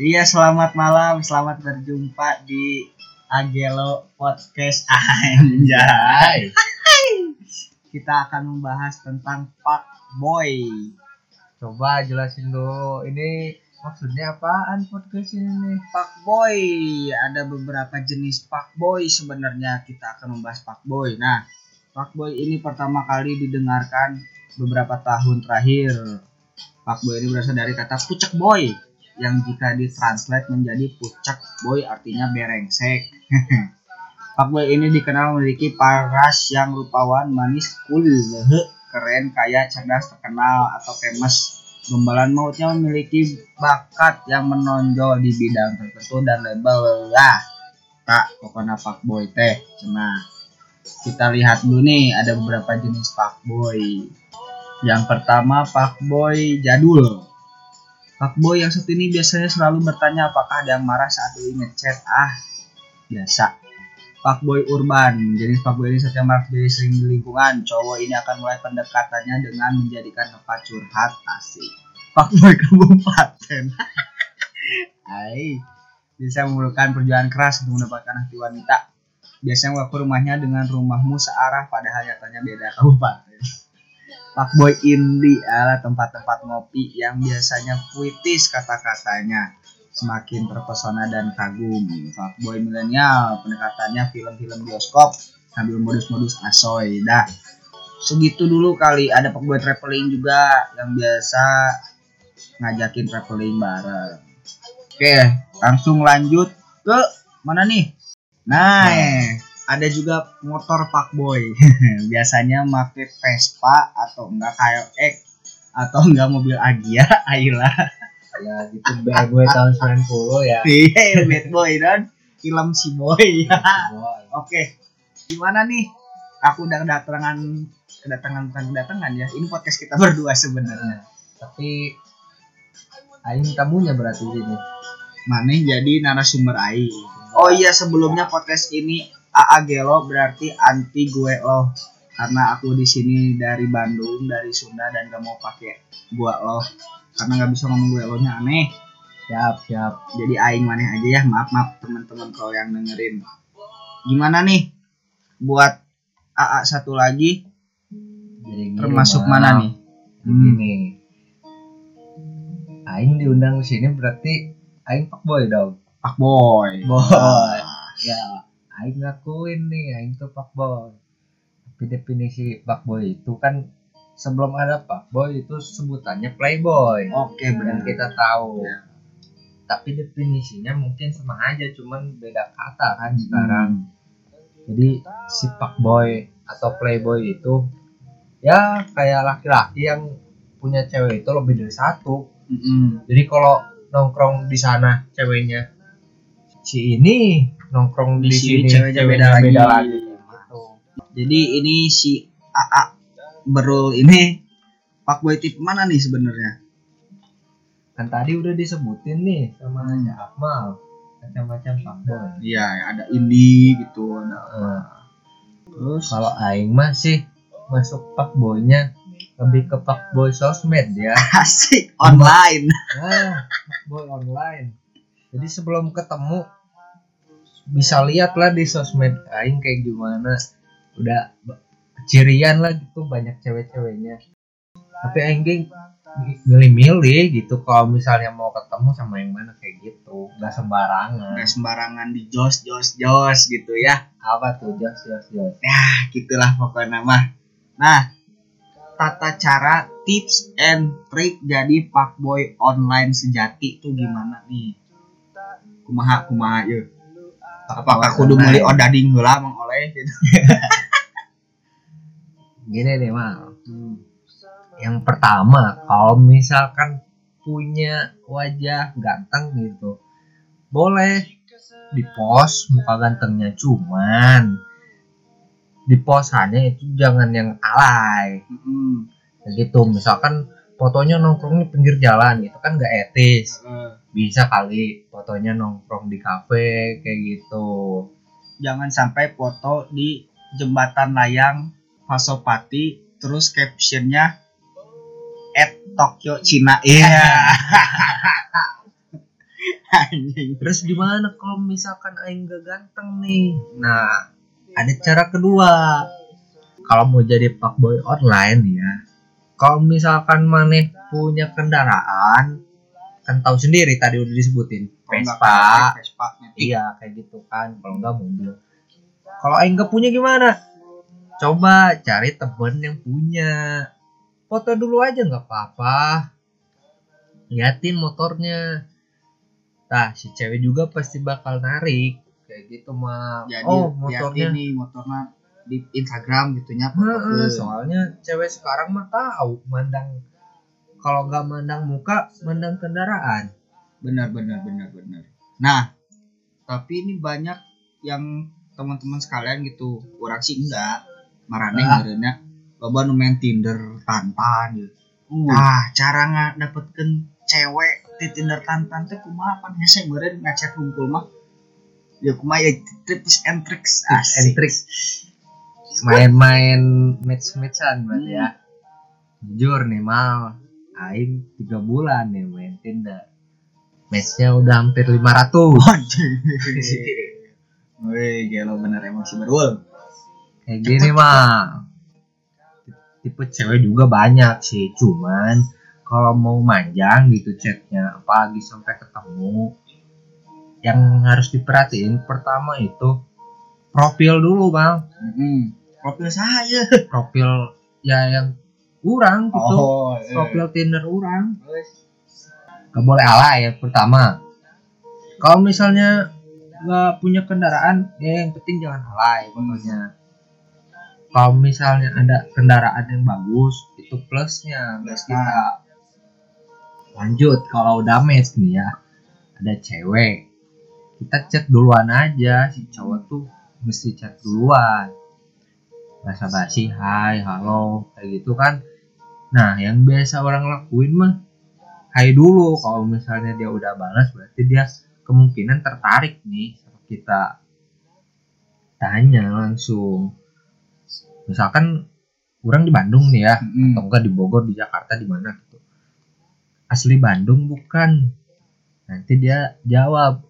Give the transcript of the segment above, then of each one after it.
Iya, selamat malam, selamat berjumpa di Agelo Podcast Anjay. Kita akan membahas tentang Pak Boy. Coba jelasin dulu ini maksudnya apaan podcast ini? Pak Boy, ada beberapa jenis Pak Boy sebenarnya kita akan membahas Pak Boy. Nah, Pak Boy ini pertama kali didengarkan beberapa tahun terakhir. Pak Boy ini berasal dari kata pucek boy yang jika ditranslate menjadi pucek boy artinya berengsek. Pak Boy ini dikenal memiliki paras yang rupawan, manis, cool, keren, kaya, cerdas, terkenal atau famous. Gombalan mautnya memiliki bakat yang menonjol di bidang tertentu dan label lah. Tak, pokoknya Pak Boy teh. Nah, kita lihat dulu nih ada beberapa jenis Pak Boy. Yang pertama Pak Boy jadul. Pak Boy yang satu ini biasanya selalu bertanya apakah ada yang marah saat doi ngechat. Ah, biasa. Pak Boy urban. Jenis Pak Boy ini yang marah jadi sering di lingkungan. Cowok ini akan mulai pendekatannya dengan menjadikan tempat curhat asik. Pak Boy kabupaten. Hai. Bisa memerlukan perjuangan keras untuk mendapatkan hati wanita. Biasanya waktu rumahnya dengan rumahmu searah padahal nyatanya beda kabupaten. Pak Boy Indie adalah tempat-tempat ngopi yang biasanya puitis kata-katanya. Semakin terpesona dan kagum. Pak Boy milenial pendekatannya film-film bioskop sambil modus-modus asoy. Dah. Segitu dulu kali ada Pak Boy traveling juga yang biasa ngajakin traveling bareng. Oke, langsung lanjut ke mana nih? Nah, ada juga motor Pak Boy. Biasanya pakai Vespa atau enggak KLX atau enggak mobil Agia, Ayla. Ya gitu bad boy tahun 90 ya. Iya, bad boy dan film si boy. Oke. Gimana nih? Aku udah kedatangan kedatangan bukan kedatangan ya. Ini podcast kita berdua sebenarnya. Tapi Aing tamunya berarti ini. Mana jadi narasumber Aing. Oh iya sebelumnya podcast ini AA Gelo berarti anti gue loh karena aku di sini dari Bandung dari Sunda dan gak mau pakai gua loh karena nggak bisa ngomong gue lohnya aneh Siap, siap. jadi aing maneh aja ya maaf maaf teman-teman kalau yang dengerin gimana nih buat AA satu lagi Jadi termasuk Mal. mana nih hmm. Begini. Aing diundang di sini berarti Aing pak boy dong. Pak Boy Boy. Ya, Aing ngakuin nih, Aing tuh pak boy. Tapi definisi pak boy itu kan sebelum ada pak boy itu sebutannya playboy. oke dan benar kita tahu. Ya. Tapi definisinya mungkin sama aja, cuman beda kata kan sekarang. Jadi si pak boy atau playboy itu ya kayak laki-laki yang punya cewek itu lebih dari satu. Mm-mm. Jadi kalau nongkrong di sana ceweknya si ini nongkrong Di di, sini sini ceweknya beda lagi. Gitu. jadi ini si AA Berul ini Pak Boy tip mana nih sebenarnya Kan tadi udah disebutin nih sama Anya Akmal macam-macam fuckboy. Iya, ada indie gitu, ada Nah, terus kalau aing mah sih masuk fuckboynya lebih ke fuckboy sosmed ya. asik online. Nah, fuckboy online. Jadi sebelum ketemu bisa lihat lah di sosmed aing kayak gimana. Udah kecirian lah gitu banyak cewek-ceweknya. Tapi aing milih-milih gitu kalau misalnya mau ketemu sama yang mana kayak gitu nggak sembarangan Nggak sembarangan di jos jos jos gitu ya. apa tuh jos jos jos Ya, gitulah pokoknya mah. Nah, tata cara tips and trick jadi Pak Boy online sejati tuh gimana nih? Kumaha kumaha yuk. Apakah kudu meuli odading heula mang oleh gitu. gini nih mal yang pertama kalau misalkan punya wajah ganteng gitu boleh. Di post muka gantengnya cuman. Di posannya itu jangan yang alay. Mm-mm. Kayak gitu misalkan fotonya nongkrong di pinggir jalan gitu kan gak etis. Bisa kali fotonya nongkrong di kafe kayak gitu. Jangan sampai foto di jembatan layang Pasopati terus captionnya at Tokyo Cina. Iya. Anjing. Terus gimana kalau misalkan aing gak ganteng nih? Nah ada cara kedua. Kalau mau jadi fuckboy online ya kalau misalkan maneh punya kendaraan kan tahu sendiri tadi udah disebutin. Vespa. Vespa iya kayak gitu kan. Kalau nggak mobil. Kalau aing nggak punya gimana? Coba cari temen yang punya. Foto dulu aja nggak apa-apa. Liatin motornya. Nah si cewek juga pasti bakal narik. Kayak gitu mah jadi oh motornya. nih motornya di Instagram gitunya foto soalnya cewek sekarang mah tahu mandang kalau nggak mandang muka mandang kendaraan. Benar benar benar benar. Nah tapi ini banyak yang teman-teman sekalian gitu orang sih enggak. Marane Ah. ngarana loba nu main Tinder tantan gitu Uh. ah cara nggak dapetkeun cewek di Tinder tantan teh kumaha? Pan hese meureun ngechat hungkul mah. Ya kumaha ya tips and tricks tips and tricks main-main match-matchan berarti ya. Jujur nih mal aing tiga bulan nih main Tinder. Matchnya udah hampir 500 Wih, gelo bener emang si berul. kayak gini mah tipe cewek juga banyak sih cuman kalau mau manjang gitu chatnya apalagi sampai ketemu yang harus diperhatiin pertama itu profil dulu bang Mm Profil saya. profil ya yang kurang gitu. Oh, profil Tinder orang. Gak boleh alay ya pertama. Kalau misalnya nggak punya kendaraan ya yang penting jangan alay pokoknya. Kalau misalnya ada kendaraan yang bagus itu plusnya plus kita. Lanjut kalau udah match nih ya ada cewek. Kita chat duluan aja si cowok tuh mesti chat duluan basa basi hai halo kayak gitu kan. Nah yang biasa orang lakuin mah hai dulu kalau misalnya dia udah balas berarti dia kemungkinan tertarik nih sama kita. Tanya langsung. Misalkan orang di Bandung nih ya Mm. atau enggak di Bogor di Jakarta di mana gitu. Asli Bandung bukan. Nanti dia jawab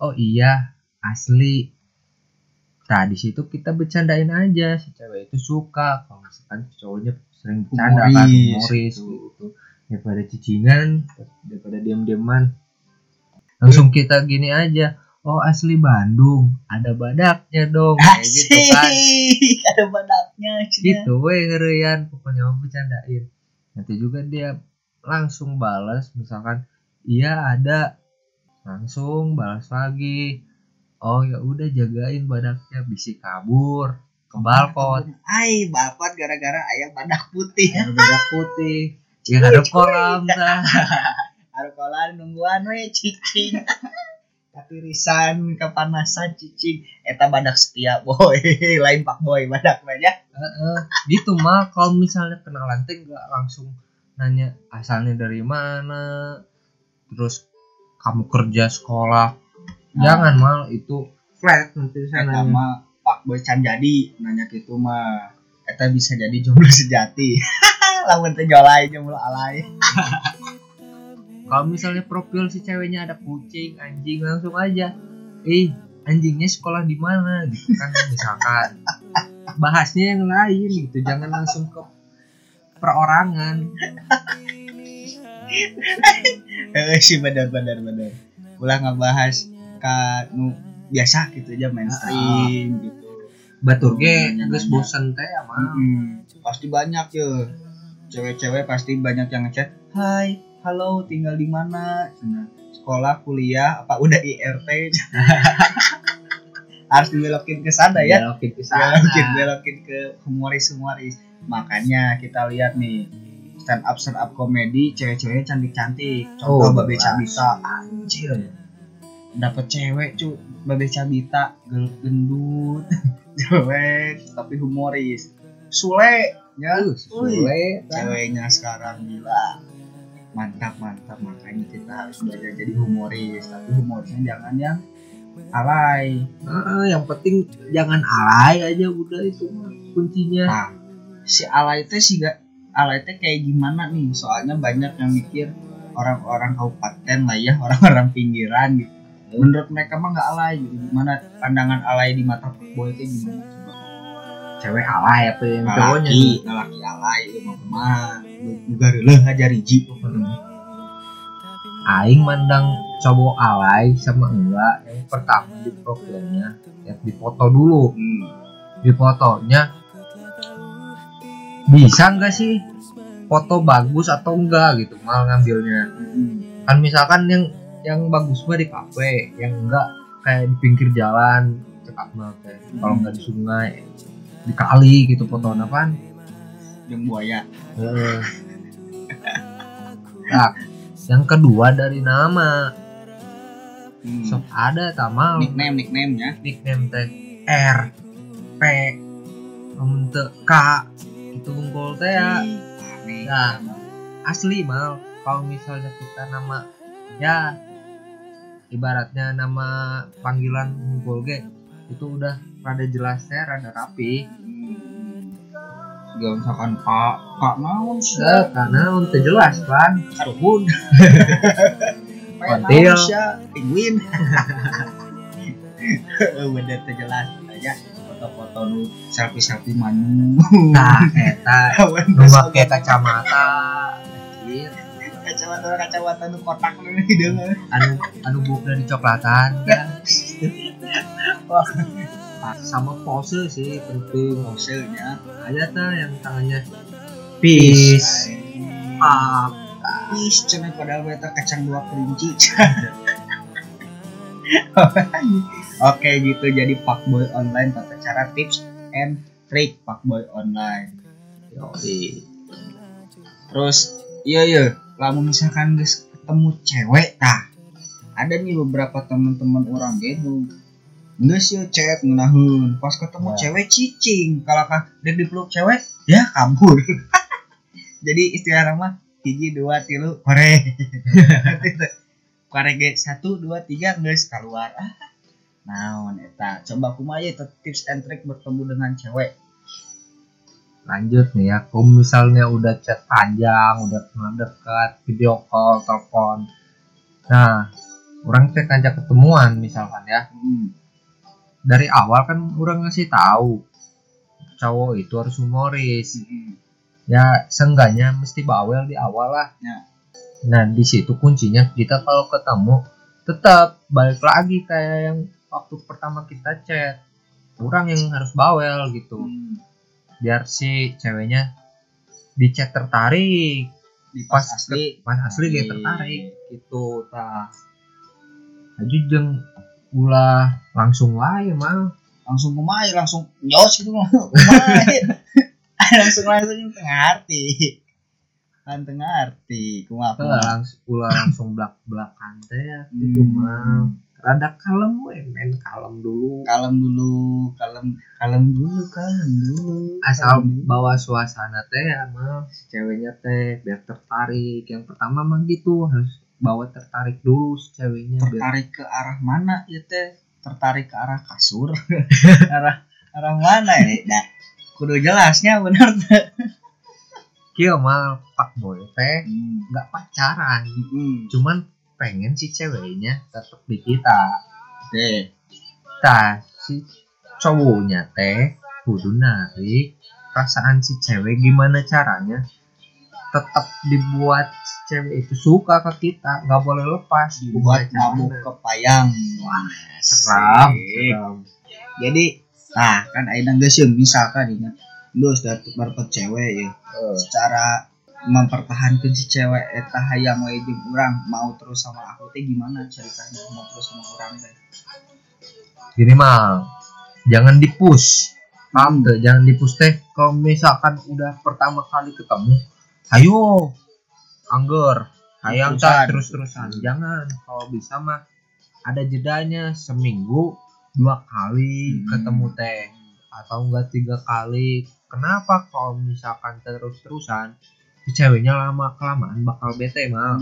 oh iya asli nah di situ kita bercandain aja si cewek itu suka. Kalau misalkan cowoknya sering bercanda kan Humoris, humoris gitu. gitu. Daripada cicingan daripada diam-diaman langsung kita gini aja oh asli Bandung ada badaknya dong. Kayak gitu kan. ada badaknya. gitu weh ngerian pokoknya mau bercandain. Nanti juga dia langsung balas misalkan iya ada. Langsung balas lagi oh ya udah jagain badaknya. Bisa kabur ke balkon. Hai, bapak gara-gara ayam badak putih. yang badak putih. Yang ada kolam dah Arkolan nungguan we cicing. Tapi risan kepanasan cicing eta badak setia boy. Lain pak boy badak banyak Heeh. gitu mah kalau misalnya kenalan teh nggak langsung nanya asalnya dari mana? Terus kamu kerja sekolah jangan mal. Itu flat nanti sana. Mah pak boy can jadi nanya gitu mah. Eta bisa jadi jomblo sejati. Lamun teh jolai jomblo alay kalau misalnya profil si ceweknya ada kucing anjing langsung aja. Eh anjingnya sekolah di mana? Gitu kan misalkan. Bahasnya yang lain gitu. Jangan langsung ke perorangan. Eh sih bener bener bener ulah ngebahas ka nu biasa gitu aja mainstream gitu. Batur ge geus bosen teh ya mah Mm-mm. pasti banyak ya cewek-cewek pasti banyak yang ngechat hai halo tinggal di mana? Sekolah kuliah apa udah IRT harus dibelokin ke sana ya. Belokin ke sana. belokin belokin ke humoris humoris makanya kita lihat nih stand up stand up komedi cewek-ceweknya cantik cantik contoh Oh, babe cabita anjir dapat cewek cu babe cabita gendut cewek tapi humoris. Sule ya. Uh, Sule, ceweknya sekarang gila. Mantap mantap. Makanya kita harus belajar jadi humoris. Tapi humorisnya jangan yang alay. Heeh, yang penting jangan alay aja udah itu mah kuncinya. Nah, si alay teh sih gak alay teh kayak gimana nih? Soalnya banyak yang mikir orang-orang kabupaten lah ya orang-orang pinggiran gitu menurut mereka mah nggak alay gitu. Gimana pandangan alay di mata boy itu gimana? Coba cewek alay apa yang cowoknya? laki laki alay itu mah mah juga releh aja riji aing mandang cowok alay sama enggak yang pertama di profilnya ya dipoto dulu. Hmm. di fotonya bisa enggak sih? Foto bagus atau enggak gitu mal ngambilnya. Hmm. kan misalkan yang yang bagus mah di kafe yang enggak kayak di pinggir jalan cekak banget kalau enggak di sungai di kali gitu foto apaan yang buaya Heeh. nah yang kedua dari nama hmm. sok ada tamal nickname nickname nya nickname teh R P teu K itu unggul teh ya. Nah. asli mal kalau misalnya kita nama ya ibaratnya nama panggilan unggul ge itu udah rada jelas teh rada rapi. Gak misalkan pak pak naon sih Eh, karena untuk jelas kan karuhun Kontil. penguin. Bener terjelas aja foto-foto selfie selfie manu nah eta. Kawan nu make kacamata kacamata kacamata nu kotak nu hidung anu anu buka di coklatan kan Nah, sama pose sih penting posenya ada tuh yang tangannya. Peace. Up Peace, cina padahal beta kacang dua kelinci. Oke gitu. Jadi fuckboy online tata cara tips and trick fuckboy online. Yoi. Terus iya iya, lamun misalkan guys ketemu cewek tah. Ada nih beberapa teman-teman orang gitu. Nggak sih chat ngenahun. Pas ketemu Ya. cewek cicing. Kalau kan dek dipeluk cewek, ya kabur. Jadi istilah nama hiji dua tilu kore. kore ge satu dua tiga nggak keluar. Ah, Naon eta? Coba kumaha ya tips and trick bertemu dengan cewek. Lanjut nih ya kalau misalnya udah chat panjang udah pernah dekat video call telepon nah orang teh ngajak ketemuan misalkan ya Hmm. dari awal kan orang ngasih tahu cowok itu harus humoris Hmm. ya seenggaknya mesti bawel di awal lah Ya. nah di situ kuncinya kita kalau ketemu tetap balik lagi kayak yang waktu pertama kita chat orang yang harus bawel gitu Hmm. Biar si ceweknya di chat tertarik. Di pas Pas asli. pas asli dia Iya. tertarik. gitu tah aju jeng ulah langsung wae mal langsung kumai langsung nyos gitu kumai langsung langsung tengah arti kan tengah arti kumaha. langsung ulah langsung belak belakan teh ya, gitu Hmm. Rada kalem we men. Kalem dulu. Kalem dulu kalem kalem dulu kalem dulu. Asal kalem dulu. bawa suasana teh ya mal si ceweknya teh biar tertarik. Yang pertama mah gitu harus bawa tertarik dulu si ceweknya biar tertarik ke arah mana ya teh? Tertarik ke arah kasur. Arah arah mana ya? Nah kudu jelasnya bener teh. Kieu mal pak boy teh hmm. nggak pacaran. Hmm. cuman pengen si ceweknya tetap di kita. Deh Tah, si cowoknya teh kudu narik perasaan si cewek gimana caranya tetap dibuat si cewek itu suka ke kita nggak boleh lepas. Buat caranya? kepayang wah seram, jadi nah kan aina geus yeun, misalkan ini geus dapat dapat cewek ya Eh, secara mempertahankan si cewek eta hayang we jeung urang mau terus sama aku teh gimana ceritanya mau terus sama urang teh? Gini mal. Jangan dipush paham tuh jangan dipush teh. Kalau misalkan udah pertama kali ketemu ayo. Angger. Hayang Terus-terusan. tak terus terusan jangan. Kalau bisa mah ada jedanya. Seminggu dua kali Hmm. ketemu teh. Atau enggak tiga kali. Kenapa? Kalau misalkan terus terusan ceweknya lama kelamaan bakal bete mal.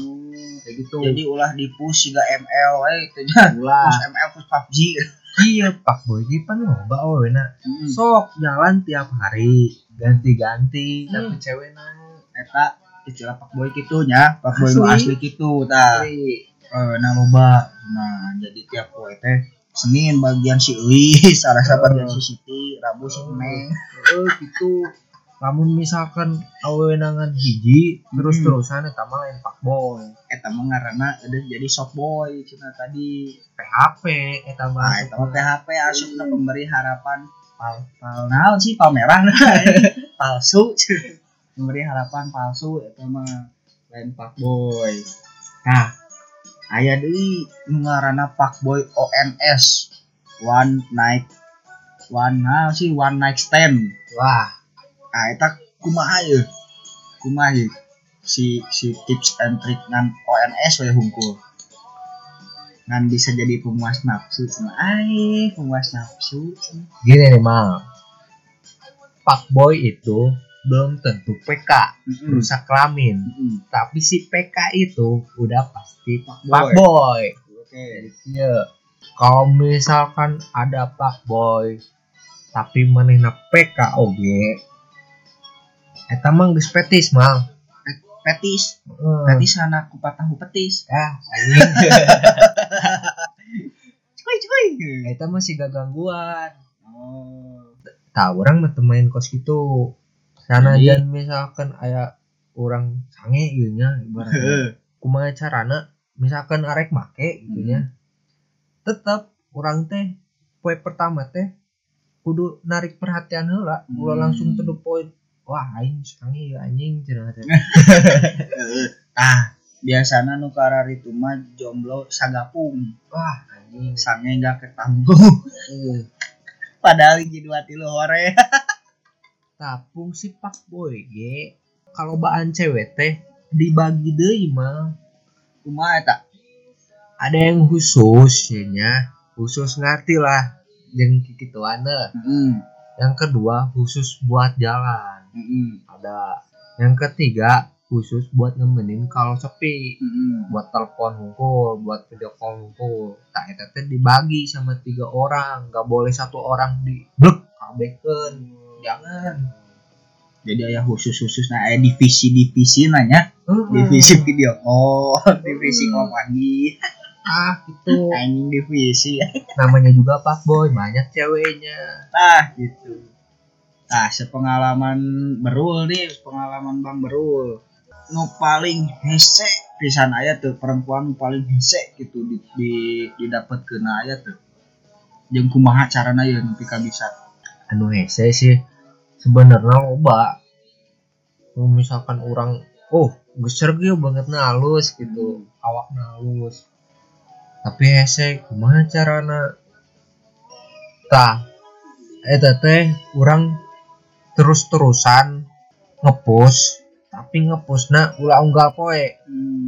Kayak gitu. Jadi ulah di push 3 ml we itu ulah. Push ml push PUBG iya pak boy ini pan loba we na Hmm. sok jalan tiap hari. Ganti-ganti tapi Hmm. cewek nanya eta istilah pak boy gitunya pak boy Asli. asli gitu tah eh nah loba. Nah jadi tiap poe teh Senin bagian si Elis, Selasa bagian si Siti, Rabu si Neng. oh gitu lamun misalkan awenangan hiji terus terusan eta mah lain pak boy. Eta mah ngaranna jadi soft boy cina tadi. PHP eta mah. Nah, eta mah PHP asupna pemberi harapan. Pal pal naon sih pameran palsu. Memberi harapan palsu eta mah lain pak boy. Nah, aya deui nu ngaranna pak boy ONS one night one naon sih? One night stand. wah Nah, eta kumaha ye? Kumaha? Si si tips and trick ngan ONS we hungkul. Ngan bisa jadi pemuas nafsu cenah. Ai, pemuas nafsu. gini nih mal pak boy itu belum tentu PK Mm-mm. rusak kelamin Mm-mm. tapi si PK itu udah pasti Pak pak boy Oke. Iya. Kalau misalkan ada Pak Boy tapi manehna PK oge eta mah geus petis mal. Petis, Heeh. petis anak kupat tahu petis. Ah, anjing. Cuy cuy. eta mah siga gangguan. Oh. Tah orang mah main kos gitu. Sana Jadi- jan misalkan aya orang sange gitu nya ibaratnya. Kumaha carana misalkan arek make gitu nya. Tetep orang teh poe pertama teh kudu narik perhatian heula, ulah Hmm. langsung to the point. Wah, aing sange ya anjing cenah teh. ah, biasana nu karar itu mah jomblo sagapung. Wah, anjing. Sange enggak ketambung. Eh, Padahal hiji dua tilu hore. tapung si Pak Boy ge kalau baan cewek teh dibagi deui mah. Kumaha eta? Ada yang khusus ya nya, khusus ngerti lah jeung kikituana. Heeh. Yang kedua khusus buat jalan. Heeh. Ada yang ketiga khusus buat nemenin kalau sepi. Heeh. buat telepon ngumpul, buat video call ngumpul. Tak eta teh dibagi sama tiga orang, nggak boleh satu orang di blek kabehkeun. Jangan. Jadi aya khusus-khusus nah aya divisi-divisi nanya, Heeh. divisi video call, divisi call pagi, ah gitu. anjing divisi. Namanya juga Pak Boy, banyak ceweknya. Nah, gitu. Nah, sepengalaman berul nih, pengalaman Bang Berul. Nu paling hese pisan aya tuh perempuan nu paling hese gitu di, di didapatkeun aya tuh. Jeung kumaha carana ya ka bisa. Anu hese sih sebenarnya loba. Misalkan orang oh geser gitu banget halus gitu awak halus tapi hese kumaha carana tah eta teh orang terus-terusan ngepost tapi ngepostna ulah unggal poe.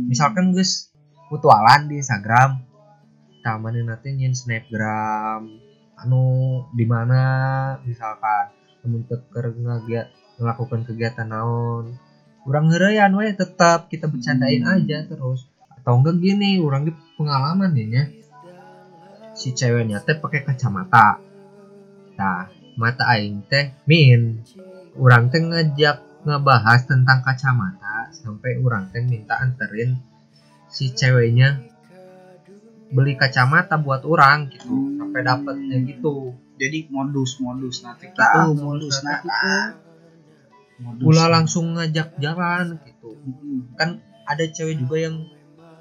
Misalkan guys mutualan di Instagram taman nanti nyin snapgram anu di mana misalkan temen teker ngagiat melakukan kegiatan naon. Kurang ngerayan we tetap kita bercandain Hmm. aja terus. Atau enggak gini orang di pengalaman ya si ceweknya teh pakai kacamata. Nah mata aing teh min orang teh ngajak ngebahas tentang kacamata sampai orang teh minta anterin si ceweknya beli kacamata buat orang gitu sampai dapetnya gitu Jadi modus-modus nanti gitu, Tah, modus modus nah. Modus. ulah langsung ngajak jalan gitu Mm-mm. kan ada cewek juga yang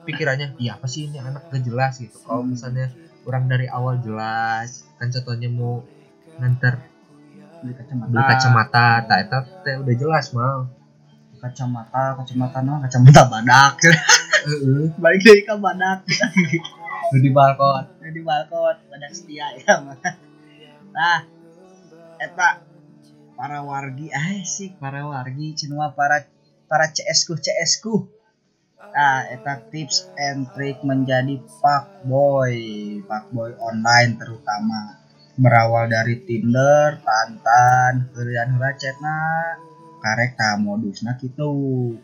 pikirannya iya apa sih ini anak gak jelas gitu kalau Hmm. misalnya orang dari awal jelas kan contohnya mau nganter beli kacamata. beli kacamata tak eta teh udah jelas mal. Kacamata kacamata no kacamata badak. Balik lagi ke badak. Di balkon di balkon badak setia ya mah nah eta para wargi asik para wargi cenah para para CS ku CS ku nah eta tips and trick menjadi pak boy pak boy online terutama berawal dari Tinder, Tantan, heula chatna karek ka modusna gitu.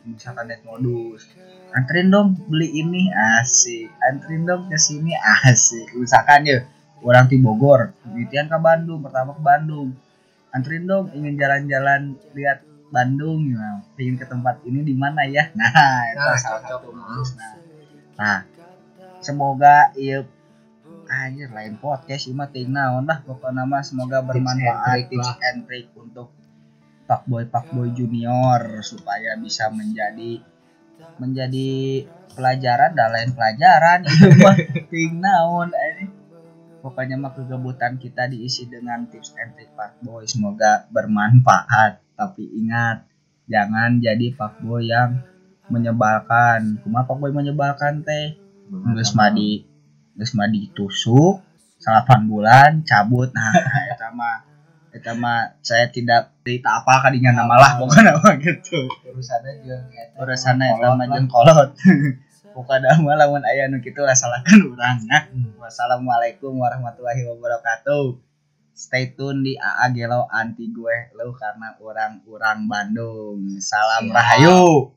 Misalkan net modus. Anterin dong beli ini asik. Anterin dong ke sini asik. Misalkan ya orang di Bogor penelitian ke Bandung pertama ke Bandung. Anterin dong ingin jalan-jalan lihat Bandung ya. Pengen ke tempat ini di mana ya? Nah itu Nah, salah cocok. satu nah, nah semoga iya anjir lain podcast ini mah ting naon lah pokoknya mah semoga bermanfaat and trick tips and trick untuk fuckboy fuckboy junior supaya bisa menjadi menjadi pelajaran dan lain pelajaran. Itu mah ting naon ini pokoknya mah kegebutan kita diisi dengan tips and trick fuckboy semoga bermanfaat. Tapi ingat jangan jadi fuckboy yang menyebalkan. Kumaha fuckboy menyebalkan teh? Geus madi geus madi tusuk 8 bulan cabut. Nah eta mah eta mah saya tidak cerita apa kadinya nama lah pokoknya mah gitu. urusannya juga eta. urusanna eta mah jeung kolot. Pokoknya mah lamun aya nu kitu lah salahkan urang. Nah Hmm. wassalamualaikum warahmatullahi wabarakatuh. Stay tune di AA Gelo anti gue lu karena orang-orang Bandung. Salam Siap. rahayu